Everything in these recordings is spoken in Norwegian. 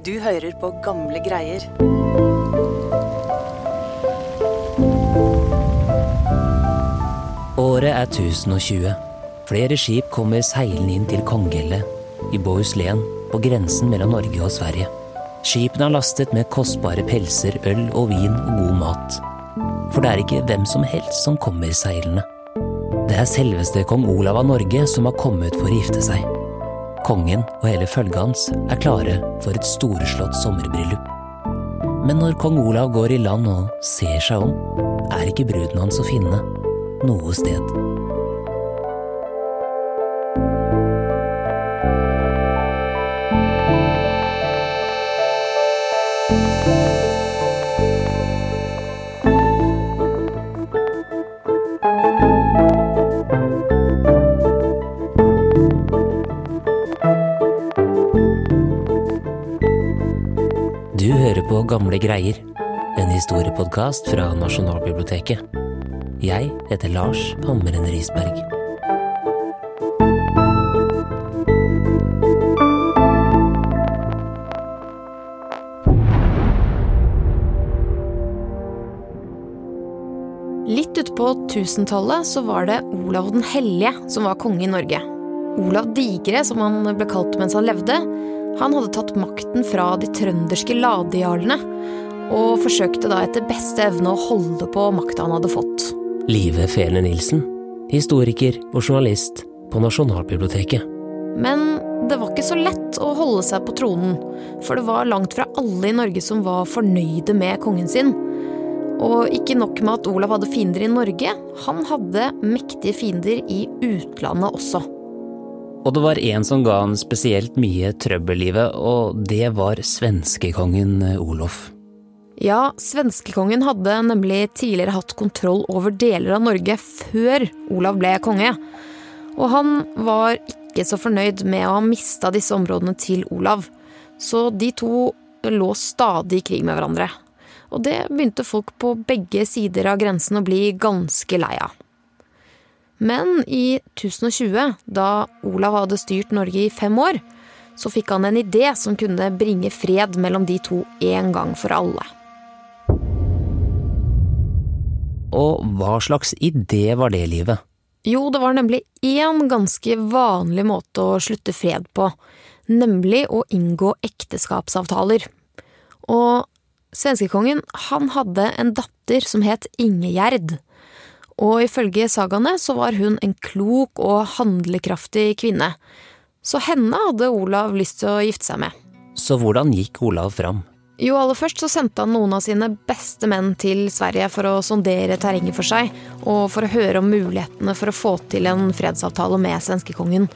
Du hører på gamle greier. Året er 1020. Flere skip kommer seilende inn til Konghelle i Bohuslän på grensen mellom Norge og Sverige. Skipene er lastet med kostbare pelser, øl og vin og god mat. For det er ikke hvem som helst som kommer seilende. Det er selveste kong Olav av Norge som har kommet for å gifte seg. Kongen og hele følget hans er klare for et storslått sommerbryllup. Men når kong Olav går i land og ser seg om, er ikke bruden hans å finne noe sted. Gamle greier, en historiepodkast fra Nasjonalbiblioteket. Jeg heter Lars Hammeren Risberg. Litt utpå 1000-tallet så var det Olav den hellige som var konge i Norge. Olav Digre, som han ble kalt mens han levde, han hadde tatt makten fra de trønderske ladejarlene, og forsøkte da etter beste evne å holde på makta han hadde fått. Live Fehler Nilsen, historiker og journalist på Nasjonalbiblioteket. Men det var ikke så lett å holde seg på tronen, for det var langt fra alle i Norge som var fornøyde med kongen sin. Og ikke nok med at Olav hadde fiender i Norge, han hadde mektige fiender i utlandet også. Og det var en som ga han spesielt mye trøbbellivet, og det var svenskekongen Olof. Ja, svenskekongen hadde nemlig tidligere hatt kontroll over deler av Norge før Olav ble konge. Og han var ikke så fornøyd med å ha mista disse områdene til Olav. Så de to lå stadig i krig med hverandre. Og det begynte folk på begge sider av grensen å bli ganske lei av. Men i 1020, da Olav hadde styrt Norge i fem år, så fikk han en idé som kunne bringe fred mellom de to en gang for alle. Og hva slags idé var det, Livet? Jo, det var nemlig én ganske vanlig måte å slutte fred på, nemlig å inngå ekteskapsavtaler. Og svenskekongen, han hadde en datter som het Ingegjerd. Og ifølge sagaene så var hun en klok og handlekraftig kvinne. Så henne hadde Olav lyst til å gifte seg med. Så hvordan gikk Olav fram? Jo, aller først så sendte han noen av sine beste menn til Sverige for å sondere terrenget for seg, og for å høre om mulighetene for å få til en fredsavtale med svenskekongen.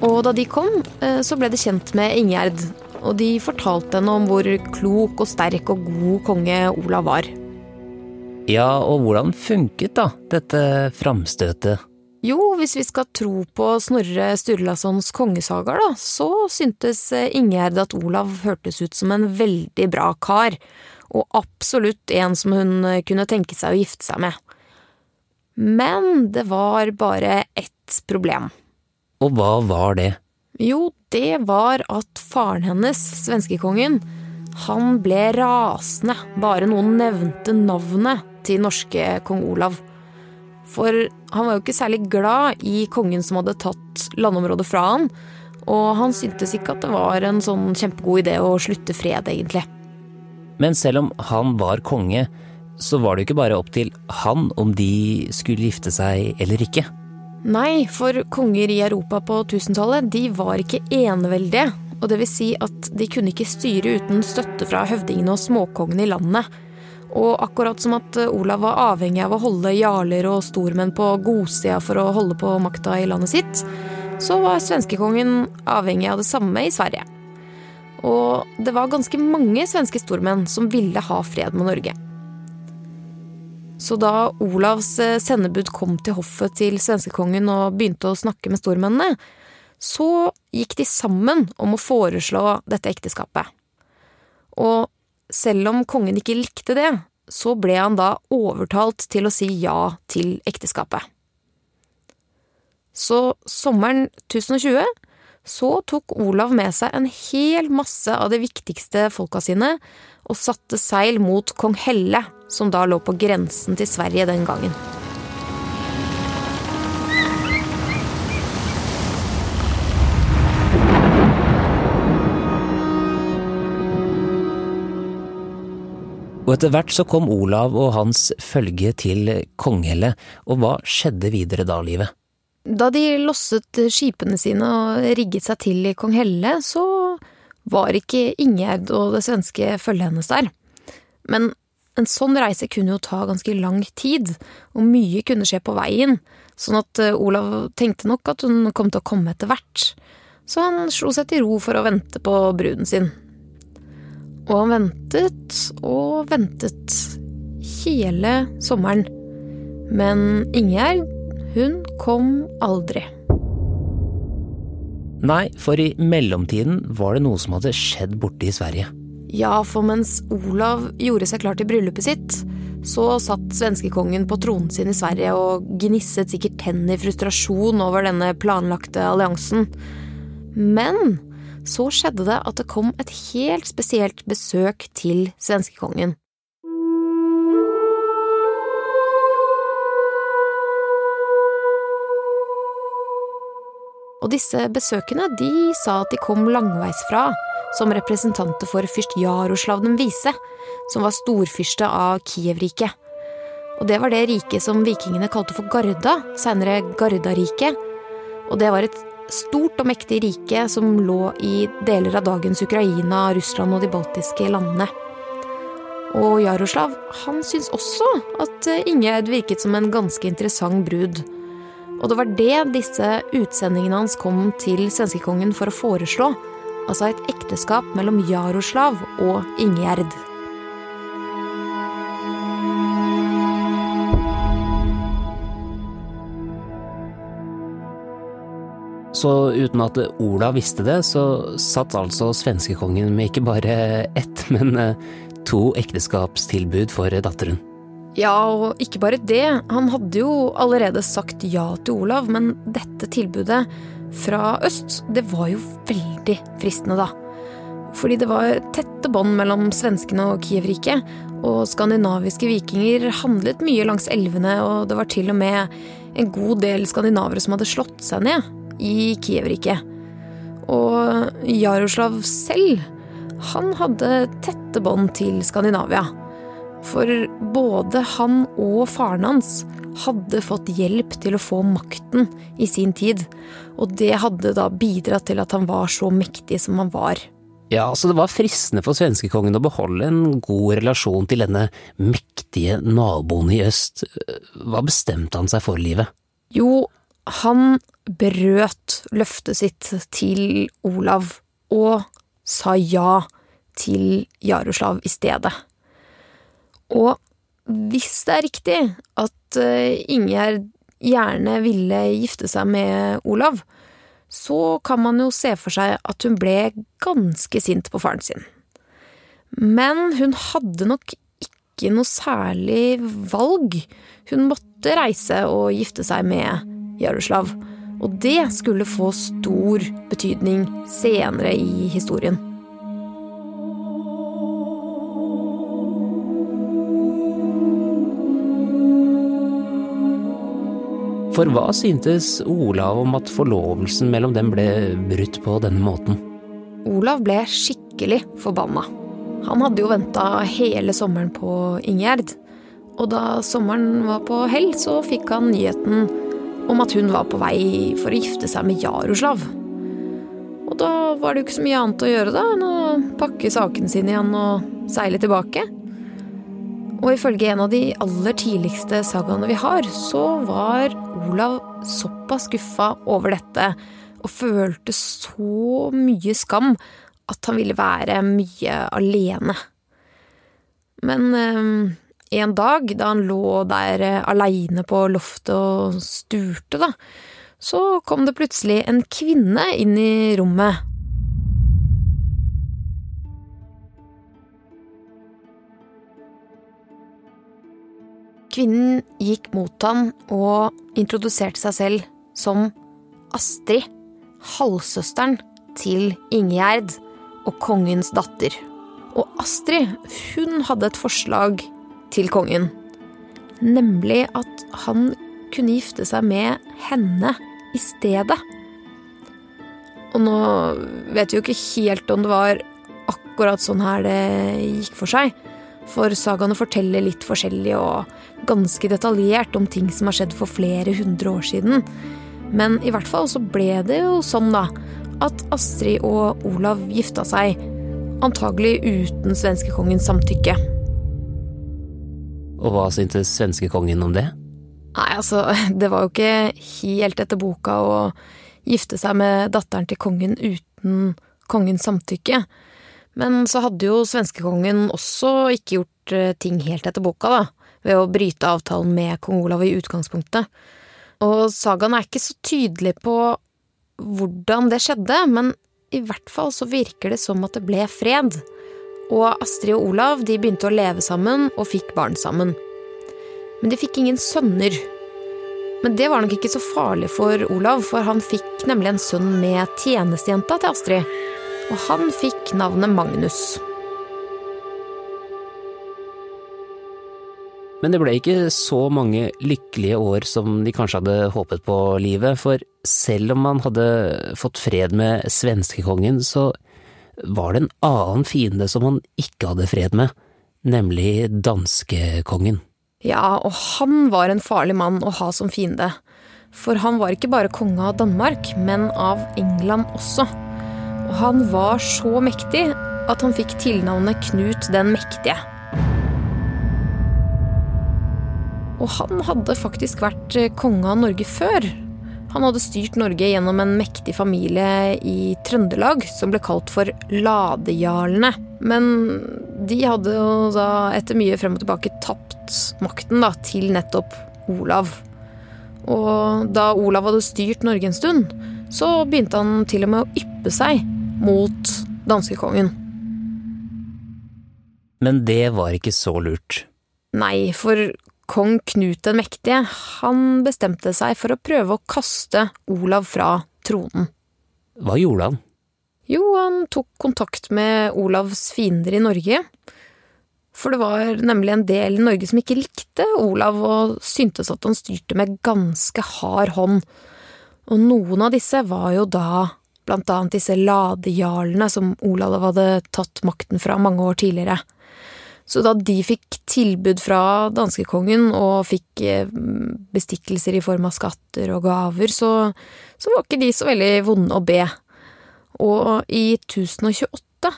Og da de kom, så ble det kjent med Ingjerd, og de fortalte henne om hvor klok og sterk og god konge Olav var. Ja, og hvordan funket da dette framstøtet? Jo, hvis vi skal tro på Snorre Sturlasons kongesagaer, da, så syntes Ingjerd at Olav hørtes ut som en veldig bra kar, og absolutt en som hun kunne tenke seg å gifte seg med. Men det var bare ett problem. Og hva var det? Jo, det var at faren hennes, svenskekongen, han ble rasende bare noen nevnte navnet til norske kong Olav. For han var jo ikke særlig glad i kongen som hadde tatt landområdet fra han, og han syntes ikke at det var en sånn kjempegod idé å slutte fred, egentlig. Men selv om han var konge, så var det jo ikke bare opp til han om de skulle gifte seg eller ikke. Nei, for konger i Europa på 1000-tallet, de var ikke eneveldige. Og det vil si at de kunne ikke styre uten støtte fra høvdingene og småkongene i landet. Og akkurat som at Olav var avhengig av å holde jarler og stormenn på godsida for å holde på makta i landet sitt, så var svenskekongen avhengig av det samme i Sverige. Og det var ganske mange svenske stormenn som ville ha fred med Norge. Så da Olavs sendebud kom til hoffet til svenskekongen og begynte å snakke med stormennene, så gikk de sammen om å foreslå dette ekteskapet. Og selv om kongen ikke likte det, så ble han da overtalt til å si ja til ekteskapet. Så sommeren 1020 så tok Olav med seg en hel masse av de viktigste folka sine og satte seil mot kong Helle, som da lå på grensen til Sverige den gangen. Og etter hvert så kom Olav og hans følge til Konghelle, og hva skjedde videre da, livet? Da de losset skipene sine og rigget seg til i Konghelle, så var ikke Ingjerd og det svenske følget hennes der. Men en sånn reise kunne jo ta ganske lang tid, og mye kunne skje på veien, sånn at eh, Olav tenkte nok at hun kom til å komme etter hvert. Så han slo seg til ro for å vente på bruden sin. Og han ventet og ventet hele sommeren. Men Ingjerd, hun kom aldri. Nei, for i mellomtiden var det noe som hadde skjedd borte i Sverige. Ja, for mens Olav gjorde seg klar til bryllupet sitt, så satt svenskekongen på tronen sin i Sverige og gnisset sikkert tennene i frustrasjon over denne planlagte alliansen. Men så skjedde det at det kom et helt spesielt besøk til svenskekongen. Og disse besøkene de sa at de kom langveisfra, som representanter for fyrst Jaroslav den vise, som var storfyrste av Kiev-riket. Og det var det riket som vikingene kalte for Garda, seinere Gardariket. Og det var et stort og mektig rike som lå i deler av dagens Ukraina, Russland og de baltiske landene. Og Jaroslav han syntes også at Ingjerd virket som en ganske interessant brud. Og det var det disse utsendingene hans kom til svenskekongen for å foreslå. Altså et ekteskap mellom Jaroslav og Ingjerd. Så uten at Olav visste det, så satt altså svenskekongen med ikke bare ett, men eh, to ekteskapstilbud for datteren. Ja, og ikke bare det. Han hadde jo allerede sagt ja til Olav, men dette tilbudet fra øst, det var jo veldig fristende, da. Fordi det var tette bånd mellom svenskene og Kiev-riket, og skandinaviske vikinger handlet mye langs elvene, og det var til og med en god del skandinavere som hadde slått seg ned i Kiev-riket. Og Jaroslav selv, han hadde tette bånd til Skandinavia. For både han og faren hans hadde fått hjelp til å få makten i sin tid. Og det hadde da bidratt til at han var så mektig som han var. Ja, så det var fristende for svenskekongen å beholde en god relasjon til denne mektige naboen i øst. Hva bestemte han seg for, livet? Jo, han brøt løftet sitt til Olav, og sa ja til Jaroslav i stedet. Og hvis det er riktig at eh, Ingjerd gjerne ville gifte seg med Olav, så kan man jo se for seg at hun ble ganske sint på faren sin. Men hun hadde nok ikke noe særlig valg. Hun måtte reise og gifte seg med Jaroslav. Og det skulle få stor betydning senere i historien. For hva syntes Olav om at forlovelsen mellom dem ble brutt på denne måten? Olav ble skikkelig forbanna. Han hadde jo venta hele sommeren på Ingjerd. Og da sommeren var på hell, så fikk han nyheten om at hun var på vei for å gifte seg med Jaroslav. Og da var det jo ikke så mye annet å gjøre da enn å pakke sakene sine igjen og seile tilbake. Og ifølge en av de aller tidligste sagaene vi har, så var Olav såpass skuffa over dette og følte så mye skam at han ville være mye alene. Men eh, en dag da han lå der eh, aleine på loftet og sturte, da, så kom det plutselig en kvinne inn i rommet. Kvinnen gikk mot ham og introduserte seg selv som Astrid, halvsøsteren til Ingjerd og kongens datter. Og Astrid, hun hadde et forslag til kongen. Nemlig at han kunne gifte seg med henne i stedet. Og nå vet vi jo ikke helt om det var akkurat sånn her det gikk for seg. For sagaene forteller litt forskjellig og ganske detaljert om ting som har skjedd for flere hundre år siden. Men i hvert fall så ble det jo sånn, da, at Astrid og Olav gifta seg. Antagelig uten svenskekongens samtykke. Og hva syntes svenskekongen om det? Nei, altså, det var jo ikke helt etter boka å gifte seg med datteren til kongen uten kongens samtykke. Men så hadde jo svenskekongen også ikke gjort eh, ting helt etter boka, da, ved å bryte avtalen med kong Olav i utgangspunktet. Og sagaen er ikke så tydelig på hvordan det skjedde, men i hvert fall så virker det som at det ble fred. Og Astrid og Olav de begynte å leve sammen og fikk barn sammen. Men de fikk ingen sønner. Men det var nok ikke så farlig for Olav, for han fikk nemlig en sønn med tjenestejenta til Astrid og han fikk navnet Magnus. Men det ble ikke så mange lykkelige år som de kanskje hadde håpet på livet, for selv om man hadde fått fred med svenskekongen, så var det en annen fiende som han ikke hadde fred med, nemlig danskekongen. Ja, og han var en farlig mann å ha som fiende. For han var ikke bare konge av Danmark, men av England også. Og han var så mektig at han fikk tilnavnet Knut den mektige. Og han hadde faktisk vært eh, konge av Norge før. Han hadde styrt Norge gjennom en mektig familie i Trøndelag som ble kalt for Ladejarlene. Men de hadde jo da etter mye frem og tilbake tapt makten da, til nettopp Olav. Og da Olav hadde styrt Norge en stund, så begynte han til og med å yppe seg mot danskekongen. Men det var ikke så lurt. Nei, for kong Knut den mektige, han bestemte seg for å prøve å kaste Olav fra tronen. Hva gjorde han? Jo, han tok kontakt med Olavs fiender i Norge. For det var nemlig en del i Norge som ikke likte Olav, og syntes at han styrte med ganske hard hånd. Og noen av disse var jo da blant annet disse ladejarlene som Olav hadde tatt makten fra mange år tidligere. Så da de fikk tilbud fra danskekongen og fikk eh, bestikkelser i form av skatter og gaver, så, så var ikke de så veldig vonde å be. Og i 1028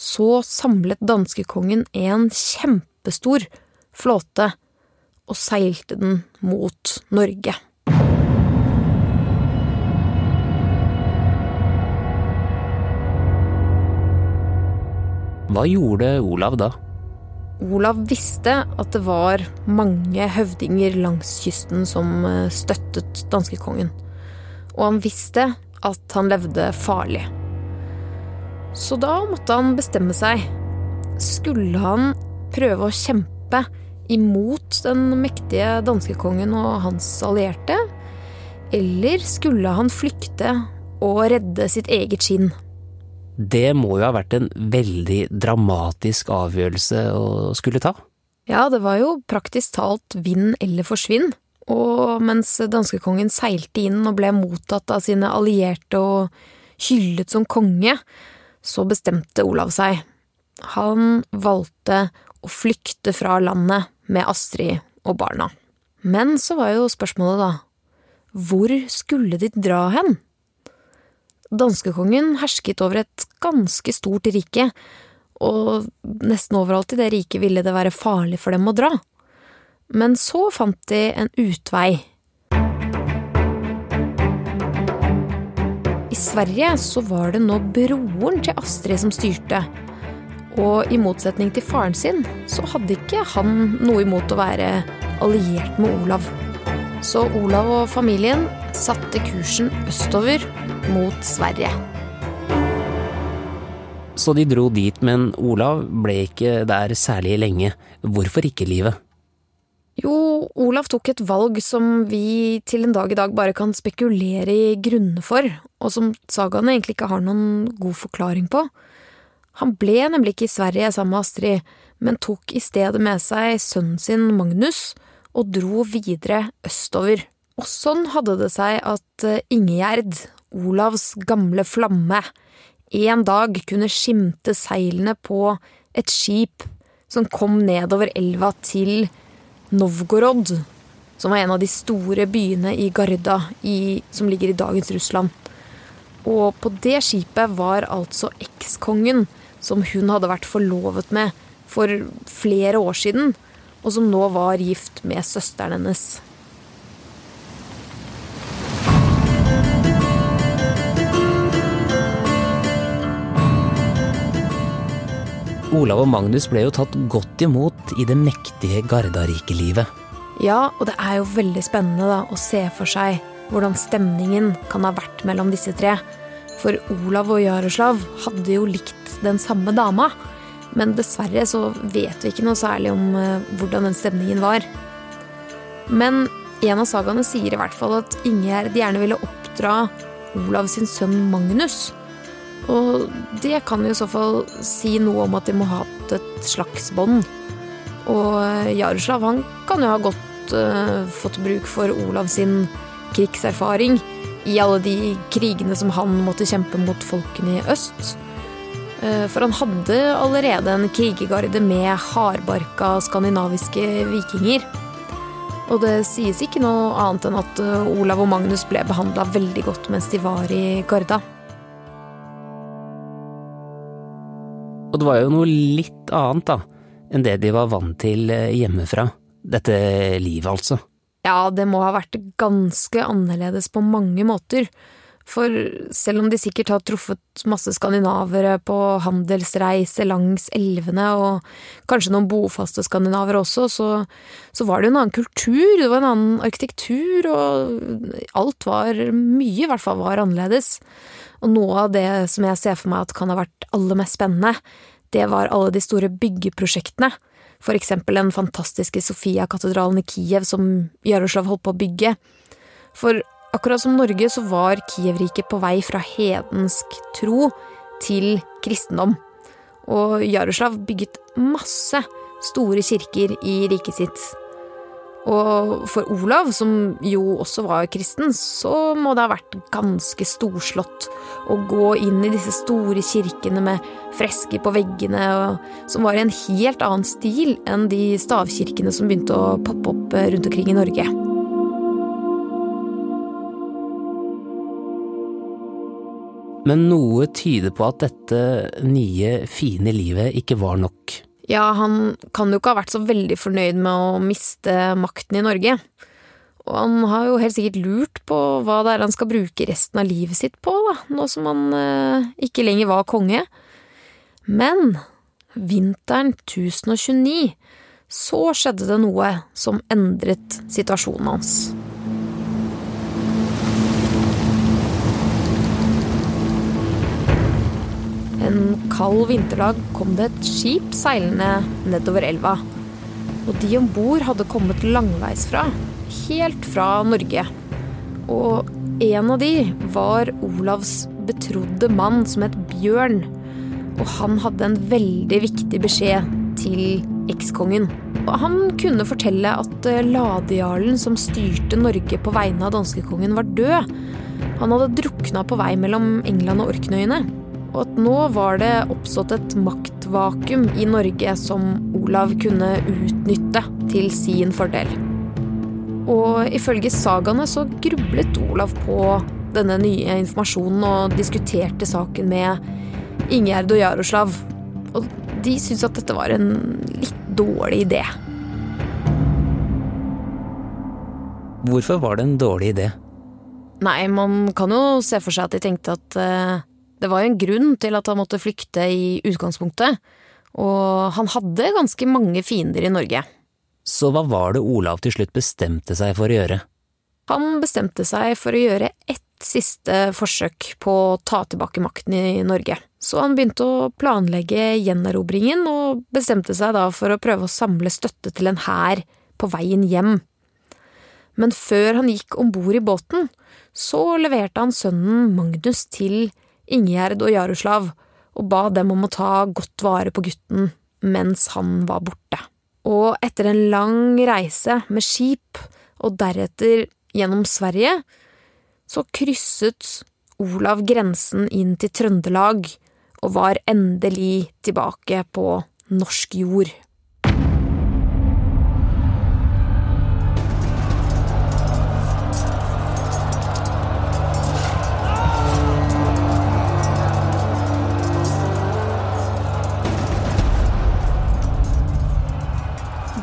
så samlet danskekongen en kjempestor flåte og seilte den mot Norge. Hva gjorde Olav da? Olav visste at det var mange høvdinger langs kysten som eh, støttet danskekongen. Og han visste at han levde farlig. Så da måtte han bestemme seg. Skulle han prøve å kjempe imot den mektige danskekongen og hans allierte? Eller skulle han flykte og redde sitt eget skinn? Det må jo ha vært en veldig dramatisk avgjørelse å skulle ta? Ja, det var jo praktisk talt vinn eller forsvinn. Og mens danskekongen seilte inn og ble mottatt av sine allierte og hyllet som konge, så bestemte Olav seg. Han valgte å flykte fra landet med Astrid og barna. Men så var jo spørsmålet, da, hvor skulle de dra hen? Danskekongen hersket over et ganske stort rike, og nesten overalt i det riket ville det være farlig for dem å dra. Men så fant de en utvei. I Sverige så var det nå broren til Astrid som styrte. Og i motsetning til faren sin, så hadde ikke han noe imot å være alliert med Olav. Så Olav og familien satte kursen østover mot Sverige. Så de dro dit, men Olav ble ikke der særlig lenge. Hvorfor ikke livet? Jo, Olav tok et valg som vi til en dag i dag bare kan spekulere i grunnene for, og som sagaene egentlig ikke har noen god forklaring på. Han ble nemlig ikke i Sverige sammen med Astrid, men tok i stedet med seg sønnen sin Magnus og dro videre østover. Og sånn hadde det seg at eh, Ingegjerd, Olavs gamle flamme, en dag kunne skimte seilene på et skip som kom nedover elva til Novgorod, som var en av de store byene i Garda, i, som ligger i dagens Russland. Og på det skipet var altså ekskongen, som hun hadde vært forlovet med for flere år siden, og som nå var gift med søsteren hennes. Olav og Magnus ble jo tatt godt imot i det mektige Gardarike-livet. Ja, og det er jo veldig spennende da, å se for seg hvordan stemningen kan ha vært mellom disse tre. For Olav og Jaroslav hadde jo likt den samme dama. Men dessverre så vet vi ikke noe særlig om uh, hvordan den stemningen var. Men en av sagaene sier i hvert fall at Ingjerd gjerne ville oppdra Olav sin sønn Magnus. Og det kan i så fall si noe om at de må ha hatt et slags bånd. Og eh, Jaroslav han kan jo ha godt uh, fått bruk for Olav sin krigserfaring i alle de krigene som han måtte kjempe mot folkene i øst. Uh, for han hadde allerede en krigergarde med hardbarka skandinaviske vikinger. Og det sies ikke noe annet enn at Olav og Magnus ble behandla veldig godt mens de var i Garda. Og det var jo noe litt annet, da, enn det de var vant til eh, hjemmefra. Dette livet, altså. Ja, det må ha vært ganske annerledes på mange måter. For selv om de sikkert har truffet masse skandinavere på handelsreise langs elvene, og kanskje noen bofaste skandinavere også, så, så, var det jo en annen kultur, det var en annen arkitektur, og alt var Mye, i hvert fall, var annerledes. Og noe av det som jeg ser for meg at kan ha vært aller mest spennende, det var alle de store byggeprosjektene. For eksempel den fantastiske Sofia-katedralen i Kiev som Jaroslav holdt på å bygge. For akkurat som Norge så var Kiev-riket på vei fra hedensk tro til kristendom. Og Jaroslav bygget masse store kirker i riket sitt. Og for Olav, som jo også var kristen, så må det ha vært ganske storslått å gå inn i disse store kirkene med fresker på veggene, som var i en helt annen stil enn de stavkirkene som begynte å poppe opp rundt omkring i Norge. Men noe tyder på at dette nye, fine livet ikke var nok. Ja, han kan jo ikke ha vært så veldig fornøyd med å miste makten i Norge. Og han har jo helt sikkert lurt på hva det er han skal bruke resten av livet sitt på, da, nå som han eh, ikke lenger var konge. Men vinteren 1029 så skjedde det noe som endret situasjonen hans. En kald vinterdag kom det et skip seilende nedover elva. Og de om bord hadde kommet langveisfra, helt fra Norge. Og en av de var Olavs betrodde mann som het Bjørn. Og han hadde en veldig viktig beskjed til ekskongen. Og han kunne fortelle at eh, ladejarlen som styrte Norge på vegne av danskekongen, var død. Han hadde drukna på vei mellom England og Orknøyene og at nå var det oppstått et maktvakuum i Norge som Olav kunne utnytte til sin fordel. Og ifølge sagaene så grublet Olav på denne nye informasjonen og diskuterte saken med Ingjerd og Jaroslav. Og de syntes at dette var en litt dårlig idé. Hvorfor var det en dårlig idé? Nei, man kan jo se for seg at de tenkte at uh, det var jo en grunn til at han måtte flykte i utgangspunktet, og han hadde ganske mange fiender i Norge. Så hva var det Olav til slutt bestemte seg for å gjøre? Han bestemte seg for å gjøre ett siste forsøk på å ta tilbake makten i Norge. Så han begynte å planlegge gjenerobringen, og bestemte seg da for å prøve å samle støtte til en hær på veien hjem. Men før han gikk om bord i båten, så leverte han sønnen Magnus til Ingjerd og Jaroslav og ba dem om å ta godt vare på gutten mens han var borte. Og etter en lang reise med skip og deretter gjennom Sverige, så krysset Olav grensen inn til Trøndelag og var endelig tilbake på norsk jord.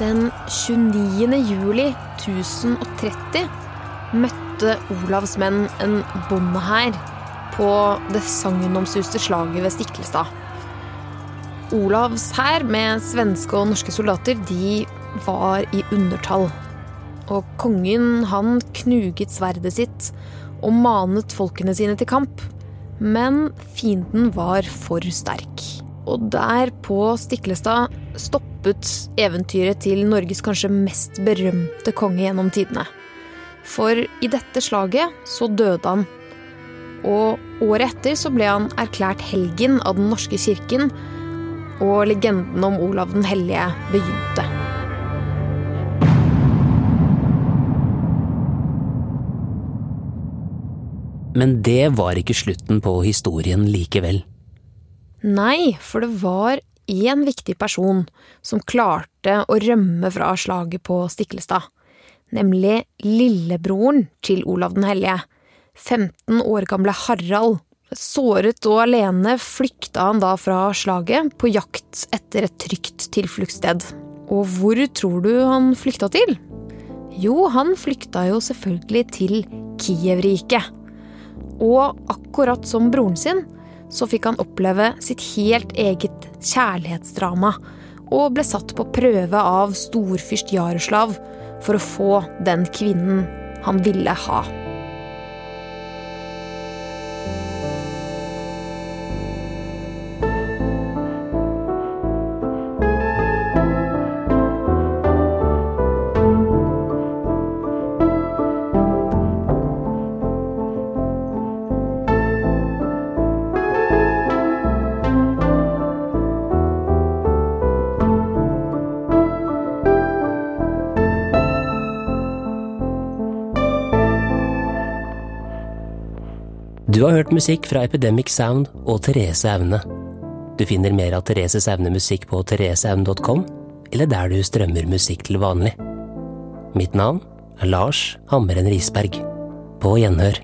Den 29. juli 1030 møtte Olavs menn en bondehær på det sagnomsuste slaget ved Stiklestad. Olavs hær med svenske og norske soldater de var i undertall. Og kongen han knuget sverdet sitt og manet folkene sine til kamp. Men fienden var for sterk. Og der på Stiklestad stoppet eventyret til Norges kanskje mest berømte konge gjennom tidene. For i dette slaget så døde han. Og året etter så ble han erklært helgen av den norske kirken, og legenden om Olav den hellige begynte. Men det var ikke slutten på historien likevel. Nei, for det var én viktig person som klarte å rømme fra slaget på Stiklestad. Nemlig lillebroren til Olav den hellige. 15 år gamle Harald. Såret og alene flykta han da fra slaget på jakt etter et trygt tilfluktssted. Og hvor tror du han flykta til? Jo, han flykta jo selvfølgelig til Kiev-riket. Og akkurat som broren sin så fikk han oppleve sitt helt eget kjærlighetsdrama, og ble satt på prøve av storfyrst Jaroslav for å få den kvinnen han ville ha. Du har hørt musikk fra Epidemic Sound og Therese Aune. Du finner mer av Thereses Aune musikk på thereseaune.com, eller der du strømmer musikk til vanlig. Mitt navn er Lars Hammeren Risberg. På gjenhør.